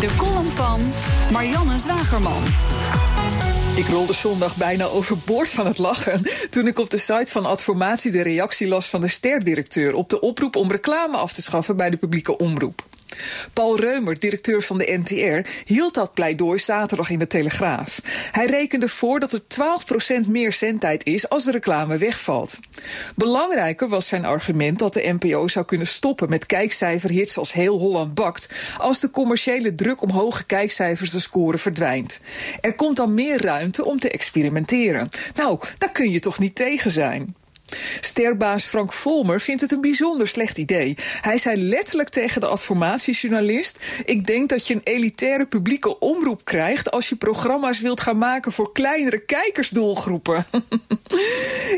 De column van Marianne Zwagerman. Ik rolde zondag bijna overboord van het lachen toen ik op de site van Adformatie de reactie las van de sterdirecteur op de oproep om reclame af te schaffen bij de publieke omroep. Paul Reumer, directeur van de NTR, hield dat pleidooi zaterdag in de Telegraaf. Hij rekende voor dat er 12% meer zendtijd is als de reclame wegvalt. Belangrijker was zijn argument dat de NPO zou kunnen stoppen met kijkcijferhits als Heel Holland bakt als de commerciële druk om hoge kijkcijfers te scoren verdwijnt. Er komt dan meer ruimte om te experimenteren. Nou, daar kun je toch niet tegen zijn. Sterbaas Frank Volmer vindt het een bijzonder slecht idee. Hij zei letterlijk tegen de adformatiejournalist: Ik denk dat je een elitaire publieke omroep krijgt als je programma's wilt gaan maken voor kleinere kijkersdoelgroepen.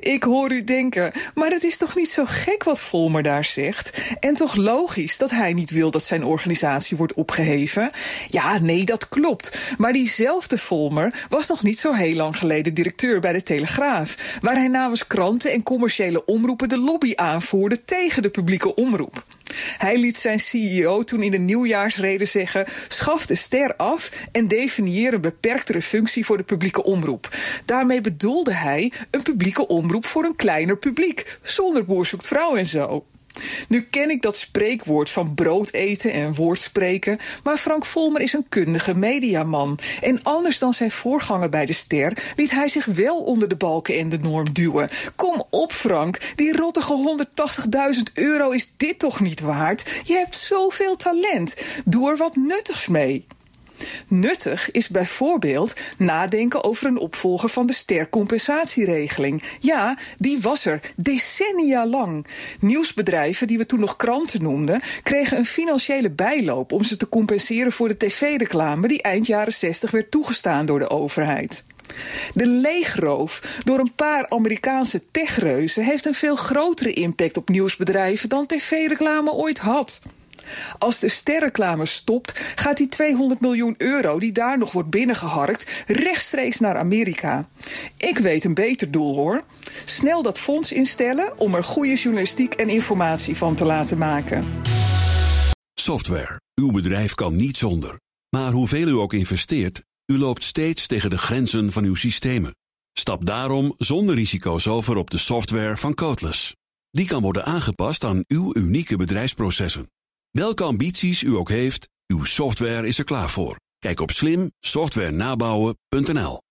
Ik hoor u denken, maar het is toch niet zo gek wat Volmer daar zegt? En toch logisch dat hij niet wil dat zijn organisatie wordt opgeheven? Ja, nee, dat klopt. Maar diezelfde Volmer was nog niet zo heel lang geleden directeur bij de Telegraaf, waar hij namens kranten en commerciële omroepen de lobby aanvoerde tegen de publieke omroep. Hij liet zijn CEO toen in de nieuwjaarsrede zeggen: schaf de ster af en definieer een beperktere functie voor de publieke omroep. Daarmee bedoelde hij een publieke omroep voor een kleiner publiek, zonder boer zoekt vrouw en zo. Nu ken ik dat spreekwoord van brood eten en woordspreken, maar Frank Volmer is een kundige mediaman. En anders dan zijn voorganger bij de Ster liet hij zich wel onder de balken en de norm duwen. Kom op, Frank, die rottige 180.000 euro is dit toch niet waard? Je hebt zoveel talent. Doe er wat nuttigs mee. Nuttig is bijvoorbeeld nadenken over een opvolger van de stercompensatieregeling. Ja, die was er decennia lang. Nieuwsbedrijven, die we toen nog kranten noemden, kregen een financiële bijloop om ze te compenseren voor de tv-reclame die eind jaren 60 werd toegestaan door de overheid. De leegroof door een paar Amerikaanse techreuzen heeft een veel grotere impact op nieuwsbedrijven dan tv-reclame ooit had. Als de sterreclame stopt, gaat die 200 miljoen euro die daar nog wordt binnengeharkt rechtstreeks naar Amerika. Ik weet een beter doel hoor. Snel dat fonds instellen om er goede journalistiek en informatie van te laten maken. Software. Uw bedrijf kan niet zonder. Maar hoeveel u ook investeert, u loopt steeds tegen de grenzen van uw systemen. Stap daarom zonder risico's over op de software van Codeless. Die kan worden aangepast aan uw unieke bedrijfsprocessen. Welke ambities u ook heeft, uw software is er klaar voor. Kijk op slimsoftwarenabouwen.nl